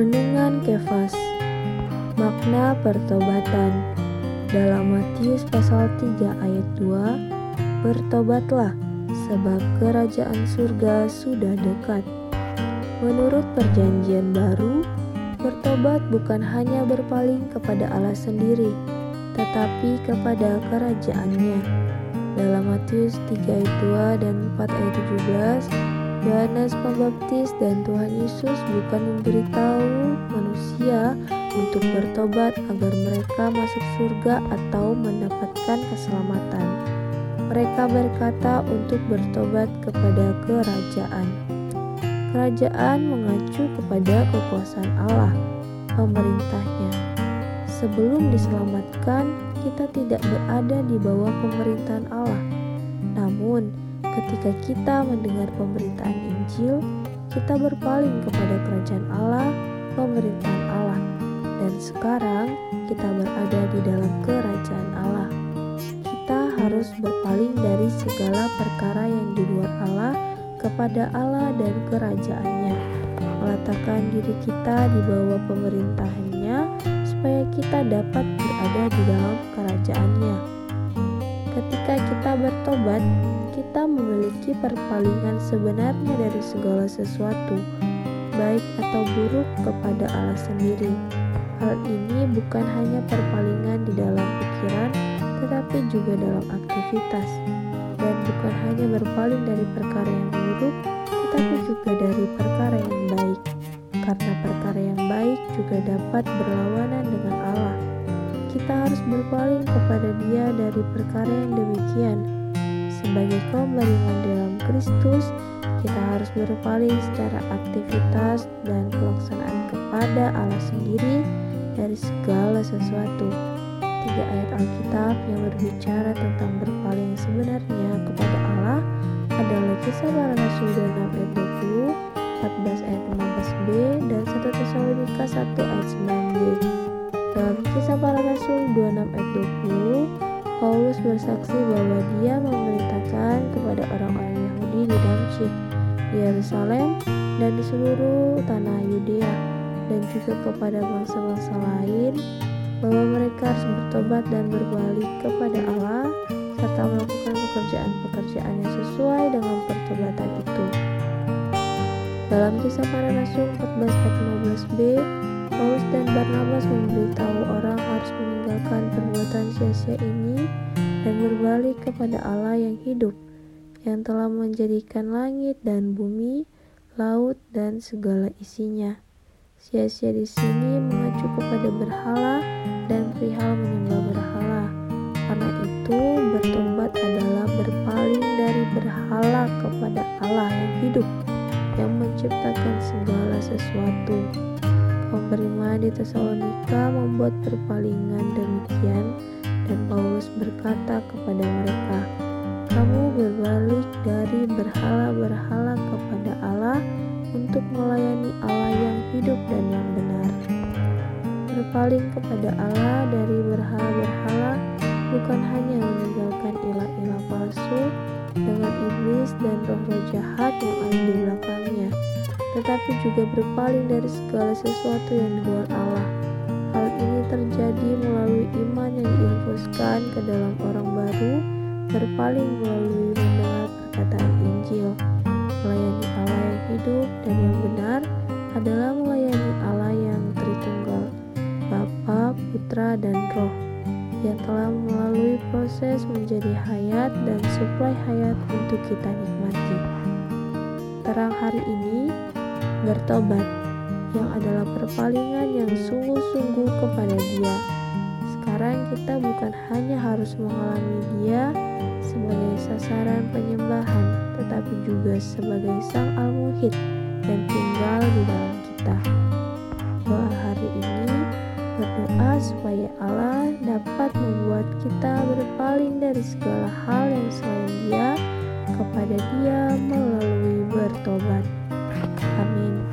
Pertobatan Kefas. Makna pertobatan. Dalam Matius pasal 3 ayat 2 Bertobatlah sebab kerajaan surga sudah dekat. Menurut perjanjian baru Bertobat bukan hanya berpaling kepada Allah sendiri Tetapi kepada kerajaannya. Dalam Matius 3 ayat 2 dan 4 ayat 17 Yohanes Pembaptis dan Tuhan Yesus bukan memberitahu manusia untuk bertobat agar mereka masuk surga atau mendapatkan keselamatan. Mereka berkata untuk bertobat kepada kerajaan. Kerajaan mengacu kepada kekuasaan Allah, pemerintahnya. Sebelum diselamatkan, kita tidak berada di bawah pemerintahan Allah. Namun, Ketika kita mendengar pemberitaan Injil, kita berpaling kepada kerajaan Allah, pemerintahan Allah, dan sekarang kita berada di dalam kerajaan Allah. Kita harus berpaling dari segala perkara yang di luar Allah kepada Allah dan kerajaannya, meletakkan diri kita di bawah pemerintahannya supaya kita dapat berada di dalam kerajaannya. Ketika kita bertobat, kita memiliki perpalingan sebenarnya dari segala sesuatu, baik atau buruk kepada Allah sendiri. Hal ini bukan hanya perpalingan di dalam pikiran, tetapi juga dalam aktivitas, dan bukan hanya berpaling dari perkara yang buruk, tetapi juga dari perkara yang baik, karena perkara yang baik juga dapat berlawanan dengan Allah. Kita harus berpaling kepada Dia dari perkara yang demikian sebagai kaum beriman dalam Kristus, kita harus berpaling secara aktivitas dan pelaksanaan kepada Allah sendiri dari segala sesuatu. Tiga ayat Alkitab yang berbicara tentang berpaling sebenarnya kepada Allah adalah kisah para rasul 6 ayat 20, 14 ayat 15b, dan 1 Tesalonika 1 ayat 9b. Dalam kisah para rasul 26 ayat 20, Paulus bersaksi bahwa dia memerintahkan kepada orang-orang Yahudi di Damsyik, di Yerusalem, dan di seluruh tanah Yudea, dan juga kepada bangsa-bangsa lain, bahwa mereka harus bertobat dan berbalik kepada Allah, serta melakukan pekerjaan-pekerjaan yang sesuai dengan pertobatan itu. Dalam kisah para rasul 14 ayat 15b, Paulus dan Barnabas memberitahu orang harus meninggalkan perbuatan sia-sia ini dan berbalik kepada Allah yang hidup, yang telah menjadikan langit dan bumi, laut, dan segala isinya. Sia-sia di sini mengacu kepada berhala dan perihal menyembah berhala. Karena itu, bertobat adalah berpaling dari berhala kepada Allah yang hidup, yang menciptakan segala sesuatu. Beriman di Tesalonika membuat perpalingan demikian dan Paulus berkata kepada mereka, "Kamu berbalik dari berhala-berhala kepada Allah untuk melayani Allah yang hidup dan yang benar." Berpaling kepada Allah dari berhala-berhala bukan hanya meninggalkan ilah-ilah palsu dengan iblis dan roh-roh jahat tetapi juga berpaling dari segala sesuatu yang di luar Allah. Hal ini terjadi melalui iman yang diinfuskan ke dalam orang baru, berpaling melalui mendengar perkataan Injil. Melayani Allah yang hidup dan yang benar adalah melayani Allah yang Tritunggal, Bapa, Putra, dan Roh, yang telah melalui proses menjadi hayat dan suplai hayat untuk kita nikmati. Terang hari ini bertobat, yang adalah perpalingan yang sungguh-sungguh kepada Dia. Sekarang kita bukan hanya harus mengalami Dia sebagai sasaran penyembahan, tetapi juga sebagai Sang Al-Muhid yang tinggal di dalam kita. Doa hari ini berdoa supaya Allah dapat membuat kita berpaling dari segala hal yang selain Dia kepada Dia melalui bertobat. Amén.